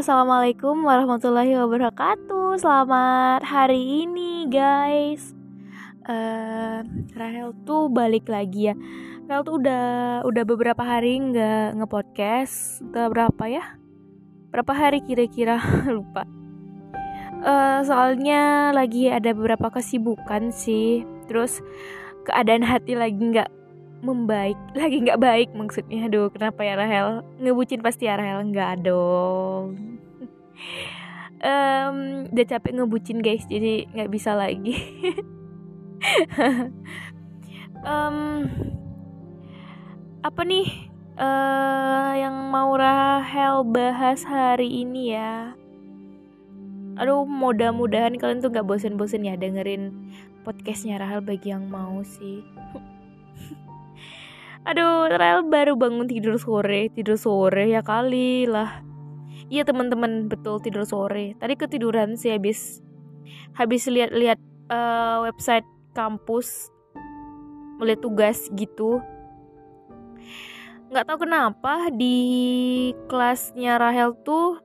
assalamualaikum warahmatullahi wabarakatuh. Selamat hari ini, guys. Uh, Rahel tuh balik lagi ya. Rahel tuh udah udah beberapa hari nggak ngepodcast. Udah berapa ya? Berapa hari kira-kira? Lupa. Uh, soalnya lagi ada beberapa kesibukan sih. Terus keadaan hati lagi nggak membaik lagi nggak baik maksudnya. Aduh kenapa ya Rahel? Ngebucin pasti ya Rahel? Nggak dong. Um, udah capek ngebucin guys jadi nggak bisa lagi. Um, apa nih uh, yang mau Rahel bahas hari ini ya? Aduh mudah-mudahan kalian tuh nggak bosen-bosen ya dengerin podcastnya Rahel bagi yang mau sih Aduh, Rel baru bangun tidur sore, tidur sore ya kali lah. Iya teman-teman, betul tidur sore. Tadi ketiduran sih habis habis lihat-lihat uh, website kampus melihat tugas gitu. Nggak tahu kenapa di kelasnya Rahel tuh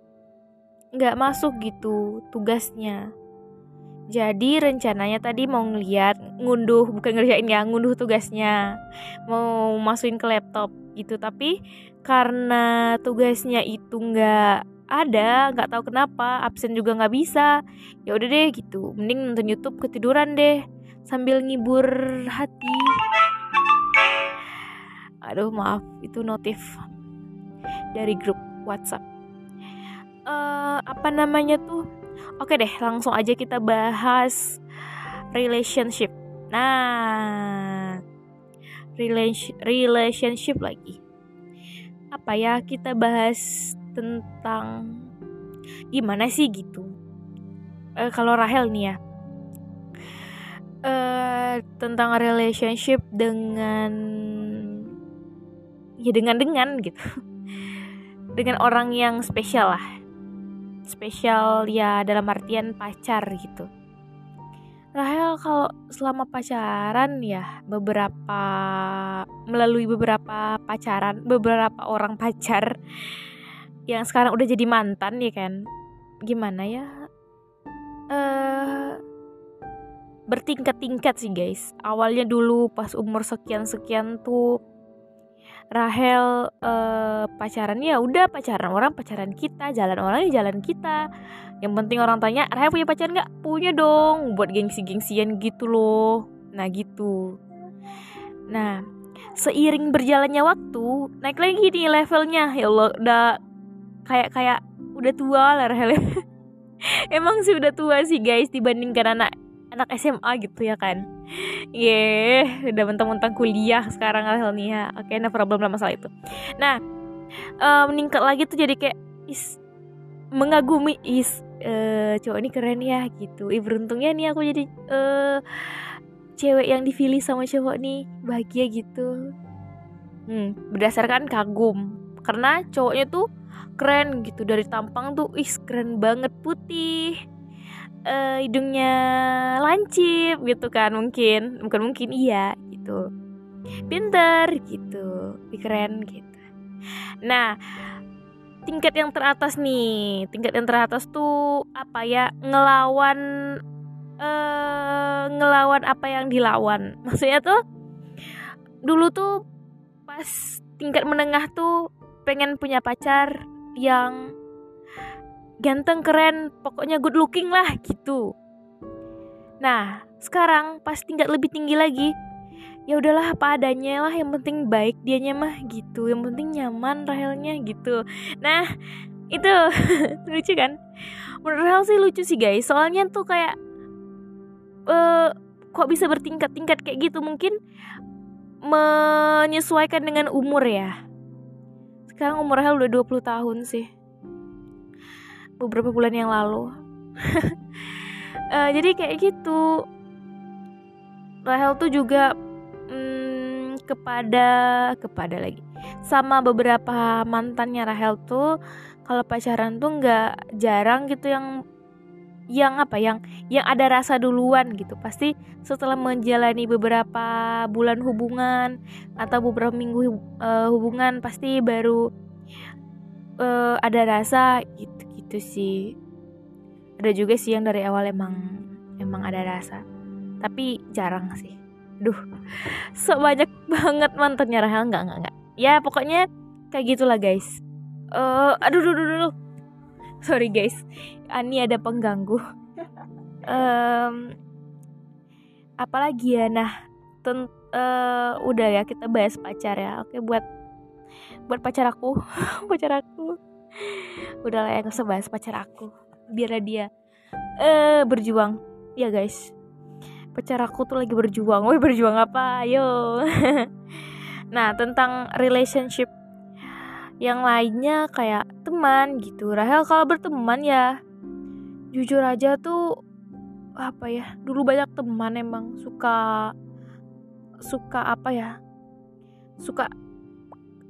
nggak masuk gitu tugasnya jadi rencananya tadi mau ngeliat ngunduh bukan ngerjain ya ngunduh tugasnya. Mau masukin ke laptop gitu. Tapi karena tugasnya itu nggak ada nggak tahu kenapa absen juga nggak bisa ya udah deh gitu. Mending nonton YouTube ketiduran deh sambil ngibur hati. Aduh maaf itu notif dari grup WhatsApp. Uh, apa namanya tuh Oke deh, langsung aja kita bahas relationship. Nah, relationship lagi. Apa ya kita bahas tentang gimana sih gitu. Uh, kalau Rahel nih ya. Uh, tentang relationship dengan ya dengan dengan gitu. dengan orang yang spesial lah spesial ya dalam artian pacar gitu. Rahel kalau selama pacaran ya beberapa melalui beberapa pacaran, beberapa orang pacar yang sekarang udah jadi mantan ya kan. Gimana ya? Uh, bertingkat-tingkat sih guys. Awalnya dulu pas umur sekian-sekian tuh Rahel uh, pacaran ya udah pacaran orang pacaran kita jalan orang ya jalan kita. Yang penting orang tanya Rahel punya pacar nggak? Punya dong buat gengsi-gengsian gitu loh. Nah gitu. Nah seiring berjalannya waktu naik lagi nih levelnya. Ya Allah udah kayak kayak udah tua lah Rahel. Emang sih udah tua sih guys dibandingkan anak anak SMA gitu ya kan. Yeah udah mentang-mentang kuliah sekarang nih ya oke okay, nah problem lah masalah itu. Nah uh, meningkat lagi tuh jadi kayak is mengagumi is uh, cowok ini keren ya gitu. Ih beruntungnya nih aku jadi uh, cewek yang dipilih sama cowok nih bahagia gitu. Hmm, berdasarkan kagum. Karena cowoknya tuh keren gitu dari tampang tuh ih keren banget putih uh, hidungnya lancip gitu kan mungkin. Bukan mungkin iya gitu. Pinter gitu. Keren gitu. Nah tingkat yang teratas nih. Tingkat yang teratas tuh apa ya? Ngelawan uh, ngelawan apa yang dilawan. Maksudnya tuh dulu tuh pas tingkat menengah tuh pengen punya pacar yang ganteng keren pokoknya good looking lah gitu. Nah sekarang pas tingkat lebih tinggi lagi ya udahlah apa adanya lah yang penting baik dianya mah gitu. Yang penting nyaman Rahelnya gitu. Nah itu lucu kan? Menurut Rahel sih lucu sih guys. Soalnya tuh kayak uh, kok bisa bertingkat-tingkat kayak gitu? Mungkin menyesuaikan dengan umur ya. Sekarang umur Rahel udah 20 tahun sih beberapa bulan yang lalu. Uh, jadi kayak gitu. Rahel tuh juga hmm, kepada kepada lagi. Sama beberapa mantannya Rahel tuh kalau pacaran tuh nggak jarang gitu yang yang apa yang yang ada rasa duluan gitu. Pasti setelah menjalani beberapa bulan hubungan atau beberapa minggu uh, hubungan pasti baru uh, ada rasa gitu gitu sih. Ada juga sih yang dari awal emang emang ada rasa. Tapi jarang sih. Duh sebanyak banget mantannya Rahel. Nggak nggak nggak. Ya pokoknya kayak gitulah guys. Uh, aduh aduh aduh, aduh. sorry guys. Ani ada pengganggu. Um, apalagi ya? Nah ten, uh, udah ya kita bahas pacar ya. Oke buat buat pacar aku pacar aku udah lah ya bahas pacar aku. Biar dia eh uh, berjuang. Ya guys. Pacar aku tuh lagi berjuang. Woi berjuang apa? Ayo. Nah tentang relationship yang lainnya kayak teman gitu. Rahel kalau berteman ya jujur aja tuh apa ya dulu banyak teman emang. Suka suka apa ya suka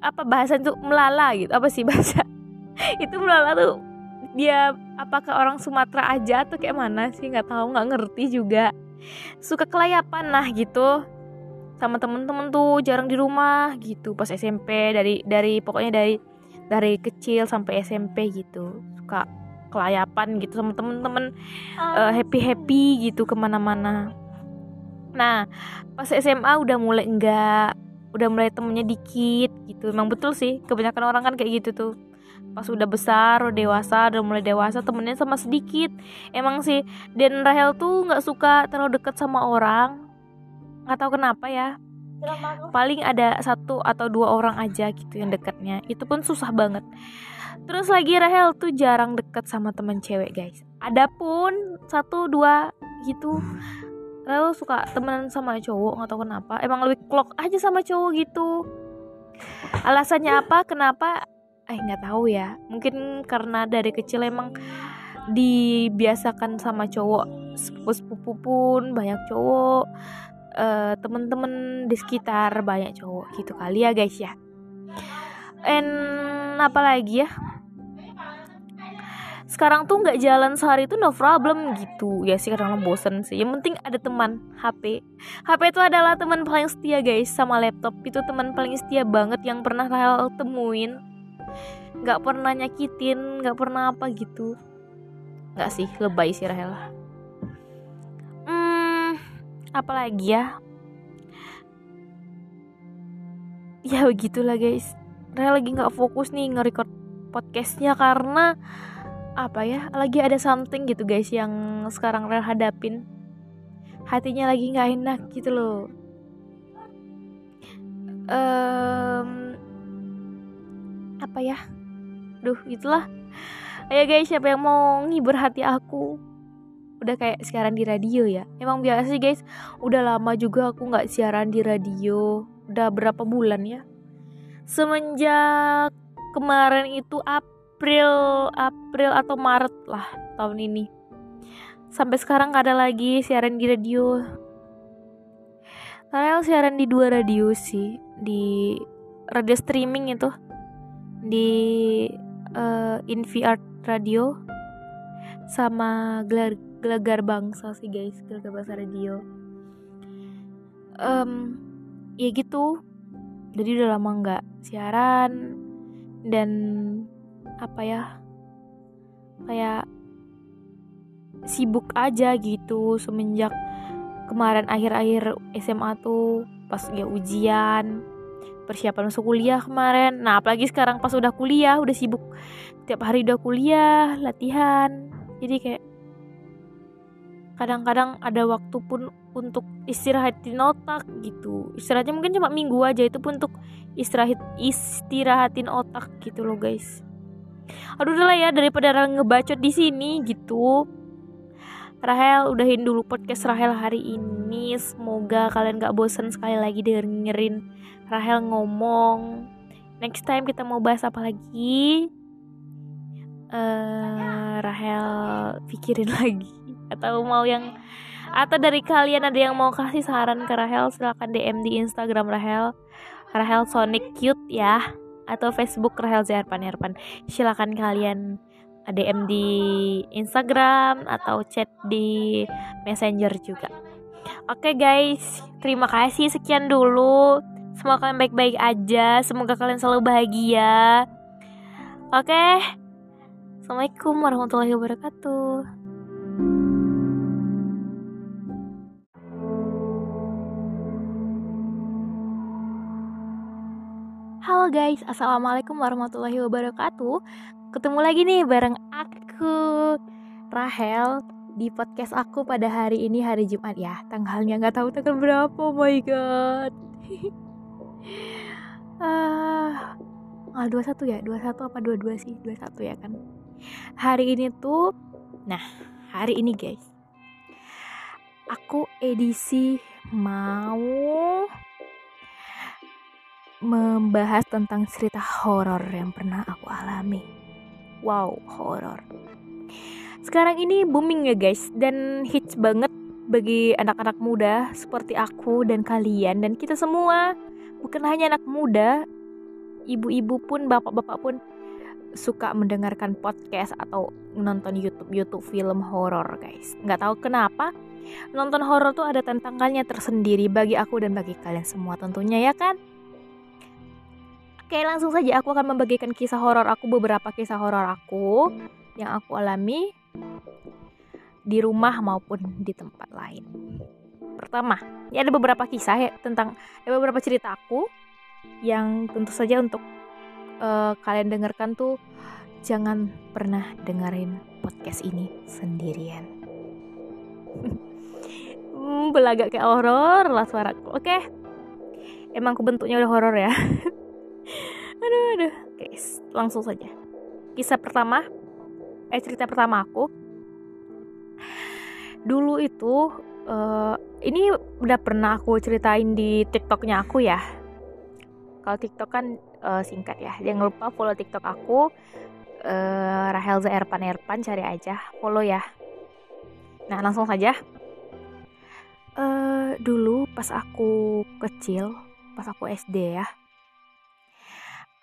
apa bahasa itu melala gitu. Apa sih bahasa itu melala tuh dia apakah orang Sumatera aja atau kayak mana sih nggak tahu nggak ngerti juga. Suka kelayapan lah gitu sama temen-temen tuh jarang di rumah gitu pas SMP dari dari pokoknya dari dari kecil sampai SMP gitu. Suka kelayapan gitu sama temen-temen uh, happy happy gitu ke mana-mana. Nah pas SMA udah mulai enggak udah mulai temennya dikit gitu. Emang betul sih kebanyakan orang kan kayak gitu tuh pas udah besar udah dewasa udah mulai dewasa temennya sama sedikit. Emang sih dan Rahel tuh nggak suka terlalu deket sama orang. Nggak tahu kenapa ya. Paling ada satu atau dua orang aja gitu yang dekatnya itu pun susah banget. Terus lagi Rahel tuh jarang deket sama temen cewek guys. Ada pun satu dua gitu. Rahel suka temenan sama cowok nggak tahu kenapa. Emang lebih klok aja sama cowok gitu. Alasannya apa? Kenapa eh nggak tahu ya. Mungkin karena dari kecil emang dibiasakan sama cowok. Sepupu-sepupu pun banyak cowok. Uh, temen-temen di sekitar banyak cowok. Gitu kali ya guys ya. And apa lagi ya? Sekarang tuh nggak jalan sehari itu no problem gitu. Ya sih kadang bosen sih. Yang penting ada teman HP HP itu adalah teman paling setia guys sama laptop. Itu teman paling setia banget yang pernah Rahel temuin nggak pernah nyakitin nggak pernah apa gitu. Nggak sih lebay sih Rahel. Hmm apalagi ya? Ya begitulah guys. Rahel lagi nggak fokus nih nge-record podcastnya karena apa ya? Lagi ada something gitu guys yang sekarang Rel hadapin. Hatinya lagi nggak enak gitu loh. Um, apa ya? Duh itulah. Ayo guys siapa yang mau ngibur hati aku? Udah kayak siaran di radio ya? Emang biasa sih guys udah lama juga aku nggak siaran di radio. Udah berapa bulan ya? Semenjak kemarin itu April April atau Maret lah tahun ini. Sampai sekarang gak ada lagi siaran di radio. Karel siaran di dua radio sih di radio streaming itu di uh, InVR Radio sama gelar gelagar bangsa sih guys gelagar bangsa radio. Um, ya gitu. Jadi udah lama nggak siaran dan apa ya kayak sibuk aja gitu semenjak kemarin akhir-akhir SMA tuh pas ya ujian persiapan masuk kuliah kemarin. Nah apalagi sekarang pas udah kuliah udah sibuk. Tiap hari udah kuliah latihan. Jadi kayak kadang-kadang ada waktu pun untuk istirahatin otak gitu. Istirahatnya mungkin cuma minggu aja itu pun untuk istirahat istirahatin otak gitu loh guys. Aduh udah lah ya daripada ngebacot di sini gitu. Rahel udahin dulu podcast Rahel hari ini. Semoga kalian gak bosan sekali lagi dengerin Rahel ngomong next time kita mau bahas apa lagi uh, Rahel pikirin lagi atau mau yang atau dari kalian ada yang mau kasih saran ke Rahel silahkan DM di Instagram Rahel Rahel Sonic Cute ya atau Facebook Rahel Zaharpan Herpan. Silakan kalian DM di Instagram atau chat di Messenger juga. Oke okay guys, terima kasih sekian dulu. Semoga kalian baik-baik aja, semoga kalian selalu bahagia. Oke. Assalamualaikum warahmatullahi wabarakatuh. Halo guys, Assalamualaikum warahmatullahi wabarakatuh Ketemu lagi nih bareng aku Rahel di podcast aku pada hari ini hari Jumat ya Tanggalnya nggak tahu tanggal berapa, oh my god uh, ah 21 ya 21 apa 22 sih 21 ya kan hari ini tuh nah hari ini guys aku edisi mau membahas tentang cerita horor yang pernah aku alami. Wow, horor. Sekarang ini booming ya guys dan hits banget bagi anak-anak muda seperti aku dan kalian dan kita semua. Bukan hanya anak muda, ibu-ibu pun, bapak-bapak pun suka mendengarkan podcast atau nonton YouTube YouTube film horor guys. Nggak tahu kenapa nonton horor tuh ada tantangannya tersendiri bagi aku dan bagi kalian semua tentunya ya kan. Oke, langsung saja aku akan membagikan kisah horor aku beberapa kisah horor aku yang aku alami di rumah maupun di tempat lain. Pertama, ya ada beberapa kisah ya tentang ada beberapa cerita aku yang tentu saja untuk uh, kalian dengarkan tuh jangan pernah dengerin podcast ini sendirian. hmm, belagak kayak horor lah suaraku. Oke. Emang kebentuknya udah horor ya. aduh aduh oke langsung saja kisah pertama eh cerita pertama aku dulu itu uh, ini udah pernah aku ceritain di tiktoknya aku ya? Kalau tiktok kan uh, singkat ya. Jangan lupa follow tiktok aku. Uh, Rahel Zaerpan Erpan cari aja. Follow ya. Nah langsung saja. Uh, dulu pas aku kecil pas aku SD ya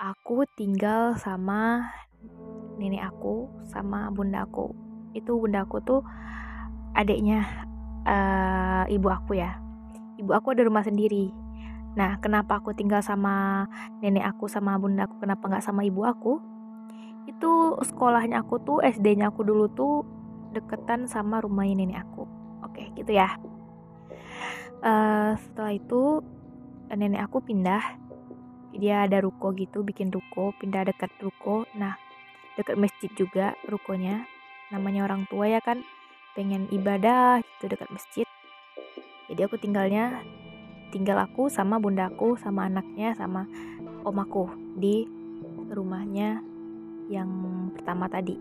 aku tinggal sama nenek aku sama bunda aku. Itu bunda aku tuh adiknya uh, ibu aku ya. Ibu aku ada rumah sendiri. Nah kenapa aku tinggal sama nenek aku sama bunda aku kenapa nggak sama ibu aku? Itu sekolahnya aku tuh SD-nya aku dulu tuh deketan sama rumahnya nenek aku. Oke gitu ya. Uh, setelah itu nenek aku pindah. Dia ada ruko gitu bikin ruko pindah dekat ruko. Nah dekat masjid juga rukonya. Namanya orang tua ya kan pengen ibadah gitu dekat masjid jadi aku tinggalnya tinggal aku sama bundaku sama anaknya sama omaku di rumahnya yang pertama tadi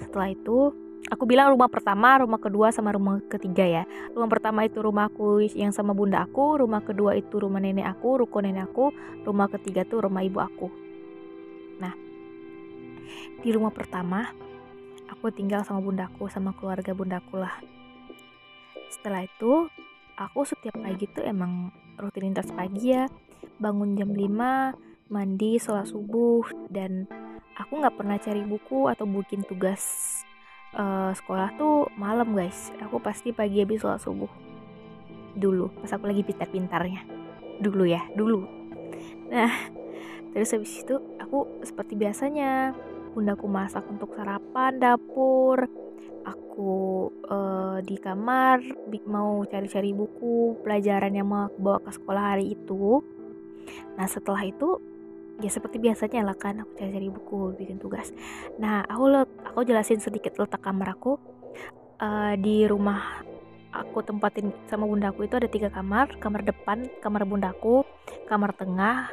setelah itu aku bilang rumah pertama, rumah kedua sama rumah ketiga ya. Rumah pertama itu rumahku yang sama bunda aku, rumah kedua itu rumah nenek aku, ruko nenek aku, rumah ketiga tuh rumah ibu aku. Nah, di rumah pertama aku tinggal sama bundaku sama keluarga bundaku lah. Setelah itu, aku setiap pagi tuh emang rutinitas pagi ya, bangun jam 5, mandi, sholat subuh, dan aku nggak pernah cari buku atau bikin tugas uh, sekolah tuh malam guys. Aku pasti pagi habis sholat subuh. Dulu pas aku lagi pintar-pintarnya. Dulu ya dulu. Nah terus habis itu aku seperti biasanya bundaku masak untuk sarapan dapur. Aku uh, di kamar mau cari-cari buku pelajaran yang mau bawa ke sekolah hari itu. Nah setelah itu ya seperti biasanya lah kan aku cari-cari buku bikin tugas. Nah aku aku jelasin sedikit letak kamar aku. Uh, di rumah aku tempatin sama bundaku itu ada tiga kamar. Kamar depan kamar bundaku kamar tengah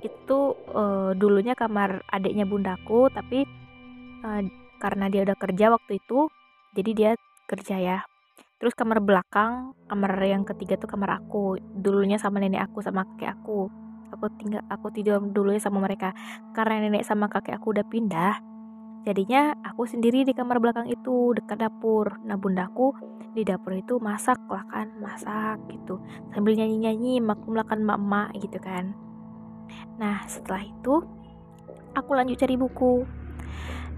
itu uh, dulunya kamar adiknya bundaku tapi uh, karena dia udah kerja waktu itu jadi dia kerja ya. Terus kamar belakang kamar yang ketiga tuh kamar aku dulunya sama nenek aku sama kakek aku. Aku tinggal aku tidur dulu ya sama mereka. Karena nenek sama kakek aku udah pindah jadinya aku sendiri di kamar belakang itu dekat dapur. Nah bundaku di dapur itu masak lah kan masak gitu. Sambil nyanyi nyanyi maklum lah kan emak gitu kan nah setelah itu aku lanjut cari buku.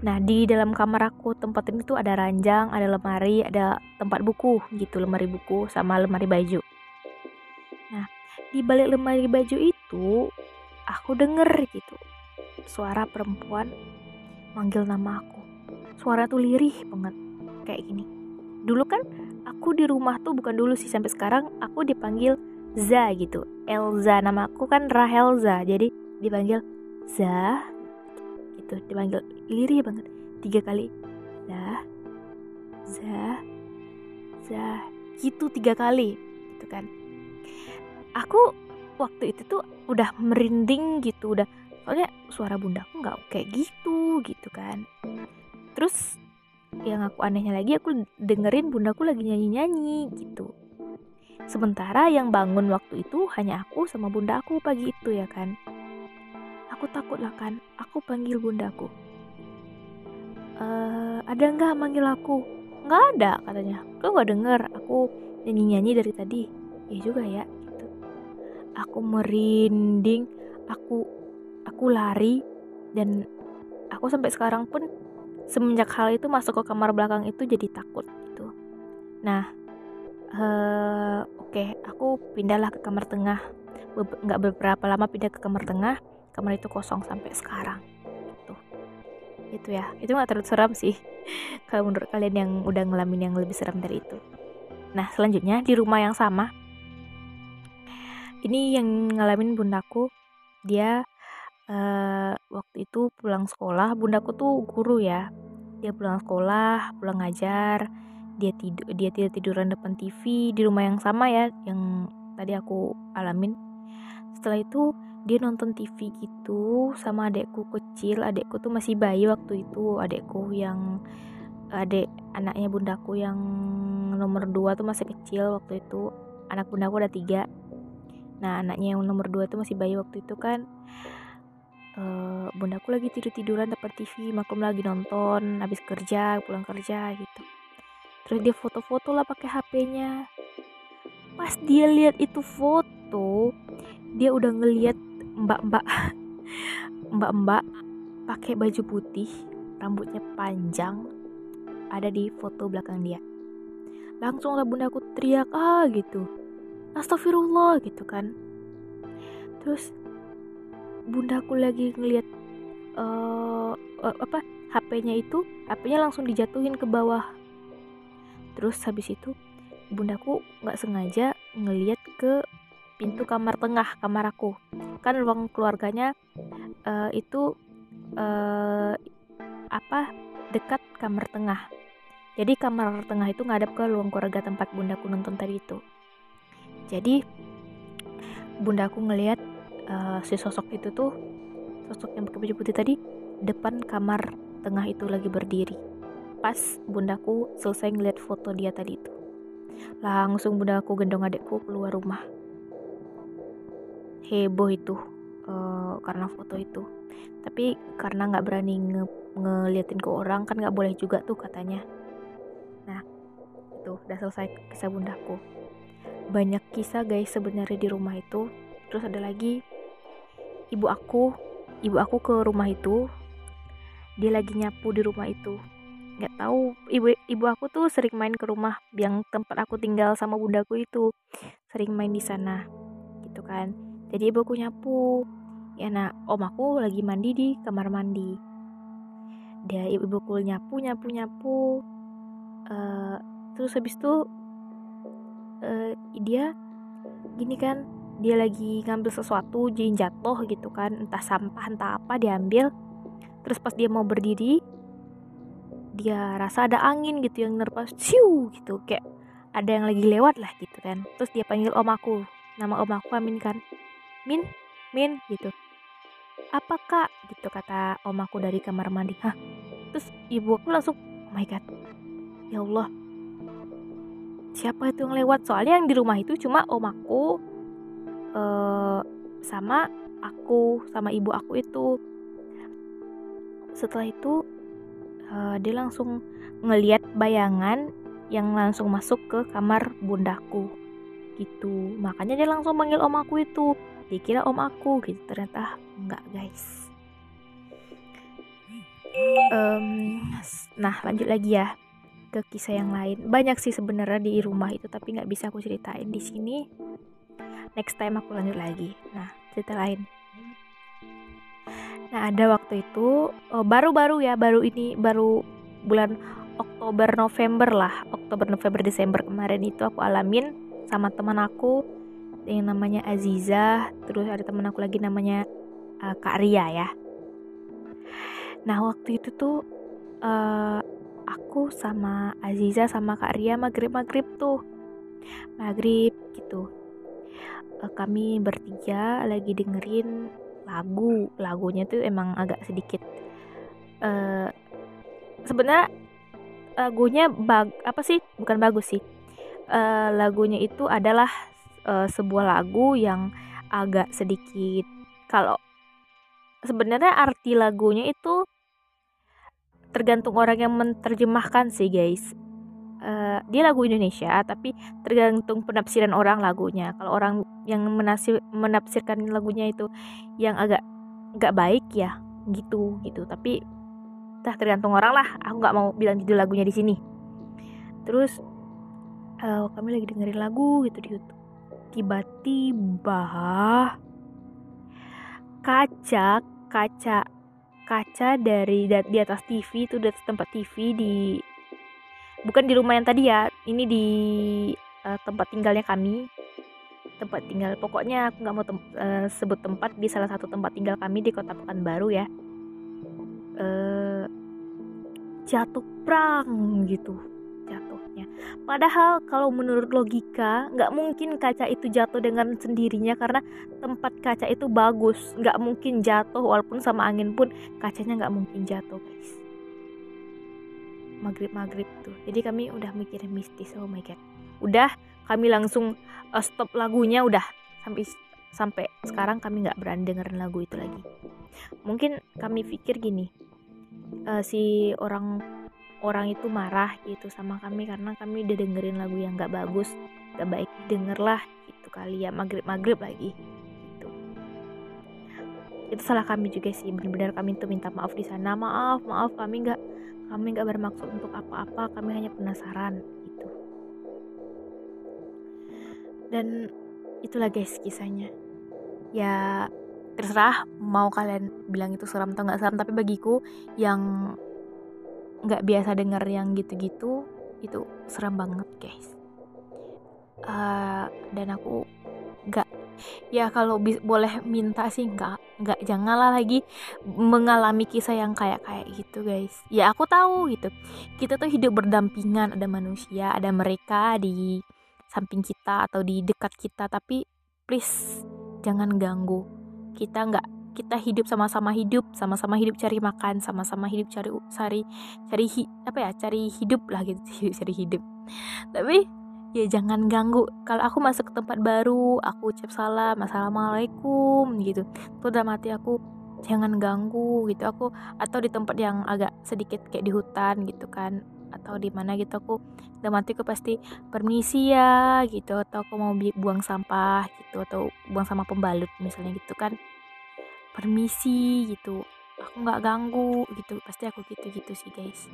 Nah, di dalam kamar aku tempat ini tuh ada ranjang, ada lemari, ada tempat buku gitu, lemari buku sama lemari baju. Nah, di balik lemari baju itu aku denger gitu suara perempuan manggil nama aku. Suara tuh lirih banget kayak gini. Dulu kan aku di rumah tuh bukan dulu sih sampai sekarang aku dipanggil Za gitu. Elza nama aku kan Rahelza jadi dipanggil Za gitu. Dipanggil lirih banget. Tiga kali Za Za Za gitu tiga kali gitu kan. Aku waktu itu tuh udah merinding gitu udah soalnya suara bundaku nggak kayak gitu gitu kan. Terus yang aku anehnya lagi aku dengerin bundaku lagi nyanyi-nyanyi gitu sementara yang bangun waktu itu hanya aku sama bunda aku pagi itu ya kan? Aku takut lah kan aku panggil bundaku. E, ada nggak manggil aku? Nggak ada katanya. Kau nggak denger? Aku nyanyi-nyanyi dari tadi. Ya juga ya gitu. Aku merinding aku aku lari dan aku sampai sekarang pun semenjak hal itu masuk ke kamar belakang itu jadi takut gitu. Nah uh, oke okay, aku pindahlah ke kamar tengah. Nggak beberapa lama pindah ke kamar tengah. Kamar itu kosong sampai sekarang. Gitu itu ya. Itu nggak terlalu seram sih. Kalau menurut kalian yang udah ngalamin yang lebih seram dari itu. Nah selanjutnya di rumah yang sama. Ini yang ngalamin bundaku. Dia uh, waktu itu pulang sekolah. Bundaku tuh guru ya. Dia pulang sekolah pulang ngajar dia tidur dia tidak tiduran depan TV di rumah yang sama ya yang tadi aku alamin. Setelah itu dia nonton TV gitu sama adekku kecil. Adekku tuh masih bayi waktu itu adekku yang adek anaknya bundaku yang nomor dua tuh masih kecil waktu itu. Anak bundaku ada tiga. Nah anaknya yang nomor dua tuh masih bayi waktu itu kan. Uh, bundaku lagi tidur tiduran depan TV maklum lagi nonton habis kerja pulang kerja gitu terus dia foto-foto lah pakai HP-nya pas dia lihat itu foto dia udah ngeliat mbak-mbak. Mbak-mbak pakai baju putih rambutnya panjang ada di foto belakang dia. Langsung lah bundaku teriak ah gitu. Astagfirullah gitu kan. Terus bundaku lagi ngeliat uh, uh, apa HP-nya itu HP-nya langsung dijatuhin ke bawah terus habis itu bundaku nggak sengaja ngeliat ke pintu kamar tengah kamar aku. Kan ruang keluarganya uh, itu uh, apa dekat kamar tengah. Jadi kamar tengah itu ngadap ke ruang keluarga tempat bundaku nonton tadi itu. Jadi bundaku ngeliat uh, si sosok itu tuh sosok yang pakai baju putih tadi depan kamar tengah itu lagi berdiri pas bundaku selesai ngeliat foto dia tadi itu. Langsung bundaku gendong adekku keluar rumah. Heboh itu uh, karena foto itu. Tapi karena nggak berani nge ngeliatin ke orang kan nggak boleh juga tuh katanya. Nah itu udah selesai kisah bundaku. Banyak kisah guys sebenarnya di rumah itu. Terus ada lagi ibu aku ibu aku ke rumah itu. Dia lagi nyapu di rumah itu nggak tahu. Ibu ibu aku tuh sering main ke rumah yang tempat aku tinggal sama bundaku itu. Sering main di sana gitu kan. Jadi ibu aku nyapu. Ya nah om aku lagi mandi di kamar mandi. Dia ibu ibuku nyapu nyapu nyapu. Uh, terus habis itu uh, dia gini kan dia lagi ngambil sesuatu jadi jatuh gitu kan. Entah sampah entah apa diambil. Terus pas dia mau berdiri dia rasa ada angin gitu yang nerpas siu gitu. Kayak ada yang lagi lewat lah gitu kan. Terus dia panggil om aku. Nama om aku Amin kan. Min Min gitu. Apa kak? Gitu kata om aku dari kamar mandi. Hah? Terus ibu aku langsung oh my god. Ya Allah. Siapa itu yang lewat? Soalnya yang di rumah itu cuma om aku uh, sama aku sama ibu aku itu. Setelah itu uh, dia langsung ngeliat bayangan yang langsung masuk ke kamar bundaku. Gitu. Makanya dia langsung panggil om aku itu. Dikira om aku gitu. Ternyata enggak guys. Um, nah lanjut lagi ya ke kisah yang lain. Banyak sih sebenarnya di rumah itu tapi nggak bisa aku ceritain di sini. Next time aku lanjut lagi. Nah cerita lain nah ada waktu itu oh, baru-baru ya baru ini baru bulan Oktober November lah Oktober November Desember kemarin itu aku alamin sama teman aku yang namanya Aziza terus ada teman aku lagi namanya uh, Kak Ria ya. Nah waktu itu tuh uh, aku sama Aziza sama Kak Ria maghrib maghrib tuh. Maghrib gitu. Uh, kami bertiga lagi dengerin lagu lagunya tuh emang agak sedikit uh, sebenarnya lagunya bag apa sih? Bukan bagus sih. Uh, lagunya itu adalah uh, sebuah lagu yang agak sedikit kalau sebenarnya arti lagunya itu tergantung orang yang menerjemahkan sih guys uh, dia lagu Indonesia tapi tergantung penafsiran orang lagunya. Kalau orang yang menafsir, menafsirkan lagunya itu yang agak nggak baik ya gitu gitu. Tapi entah tergantung orang lah. Aku nggak mau bilang judul lagunya di sini. Terus uh, kami lagi dengerin lagu gitu di YouTube. Tiba-tiba kaca kaca kaca dari di atas TV itu di atas tempat TV di bukan di rumah yang tadi ya ini di uh, tempat tinggalnya kami. Tempat tinggal pokoknya aku nggak mau tem uh, sebut tempat di salah satu tempat tinggal kami di kota Pekanbaru ya. Uh, jatuh prang gitu jatuhnya. Padahal kalau menurut logika nggak mungkin kaca itu jatuh dengan sendirinya karena tempat kaca itu bagus. Nggak mungkin jatuh walaupun sama angin pun kacanya nggak mungkin jatuh guys maghrib maghrib tuh. Jadi kami udah mikirin mistis oh my god. Udah kami langsung uh, stop lagunya udah. Sampai sampai sekarang kami nggak berani dengerin lagu itu lagi. Mungkin kami pikir gini uh, si orang orang itu marah gitu sama kami karena kami udah dengerin lagu yang nggak bagus. Gak baik denger lah gitu kali ya maghrib maghrib lagi gitu. Itu salah kami juga sih benar-benar kami tuh minta maaf di sana. Maaf maaf kami nggak kami nggak bermaksud untuk apa-apa kami hanya penasaran gitu. Dan itulah guys kisahnya. Ya terserah mau kalian bilang itu seram atau nggak seram tapi bagiku yang nggak biasa denger yang gitu-gitu itu seram banget guys. Uh, dan aku nggak ya kalau boleh minta sih nggak nggak janganlah lagi mengalami kisah yang kayak kayak gitu guys. Ya aku tahu gitu. Kita tuh hidup berdampingan ada manusia ada mereka di samping kita atau di dekat kita. Tapi please jangan ganggu. Kita nggak kita hidup sama-sama hidup sama-sama hidup cari makan sama-sama hidup cari cari cari hi, apa ya cari hidup lah gitu cari hidup. Tapi ya jangan ganggu. Kalau aku masuk ke tempat baru aku ucap salam assalamualaikum gitu. Tuh dalam hati aku jangan ganggu gitu. Aku atau di tempat yang agak sedikit kayak di hutan gitu kan atau di mana gitu aku dalam hatiku pasti permisi ya gitu. Atau aku mau buang sampah gitu atau buang sama pembalut misalnya gitu kan. Permisi gitu. Aku nggak ganggu gitu. Pasti aku gitu gitu sih guys.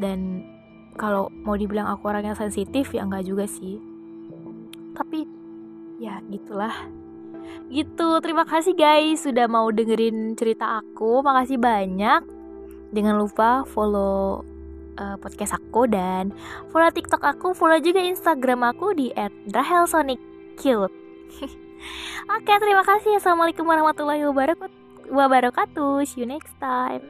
Dan kalau mau dibilang aku orang yang sensitif ya nggak juga sih tapi ya gitulah gitu terima kasih guys sudah mau dengerin cerita aku makasih banyak jangan lupa follow uh, podcast aku dan follow TikTok aku, follow juga Instagram aku di @rahelsoniccute. Oke, terima kasih. Assalamualaikum warahmatullahi wabarakatuh. See you next time.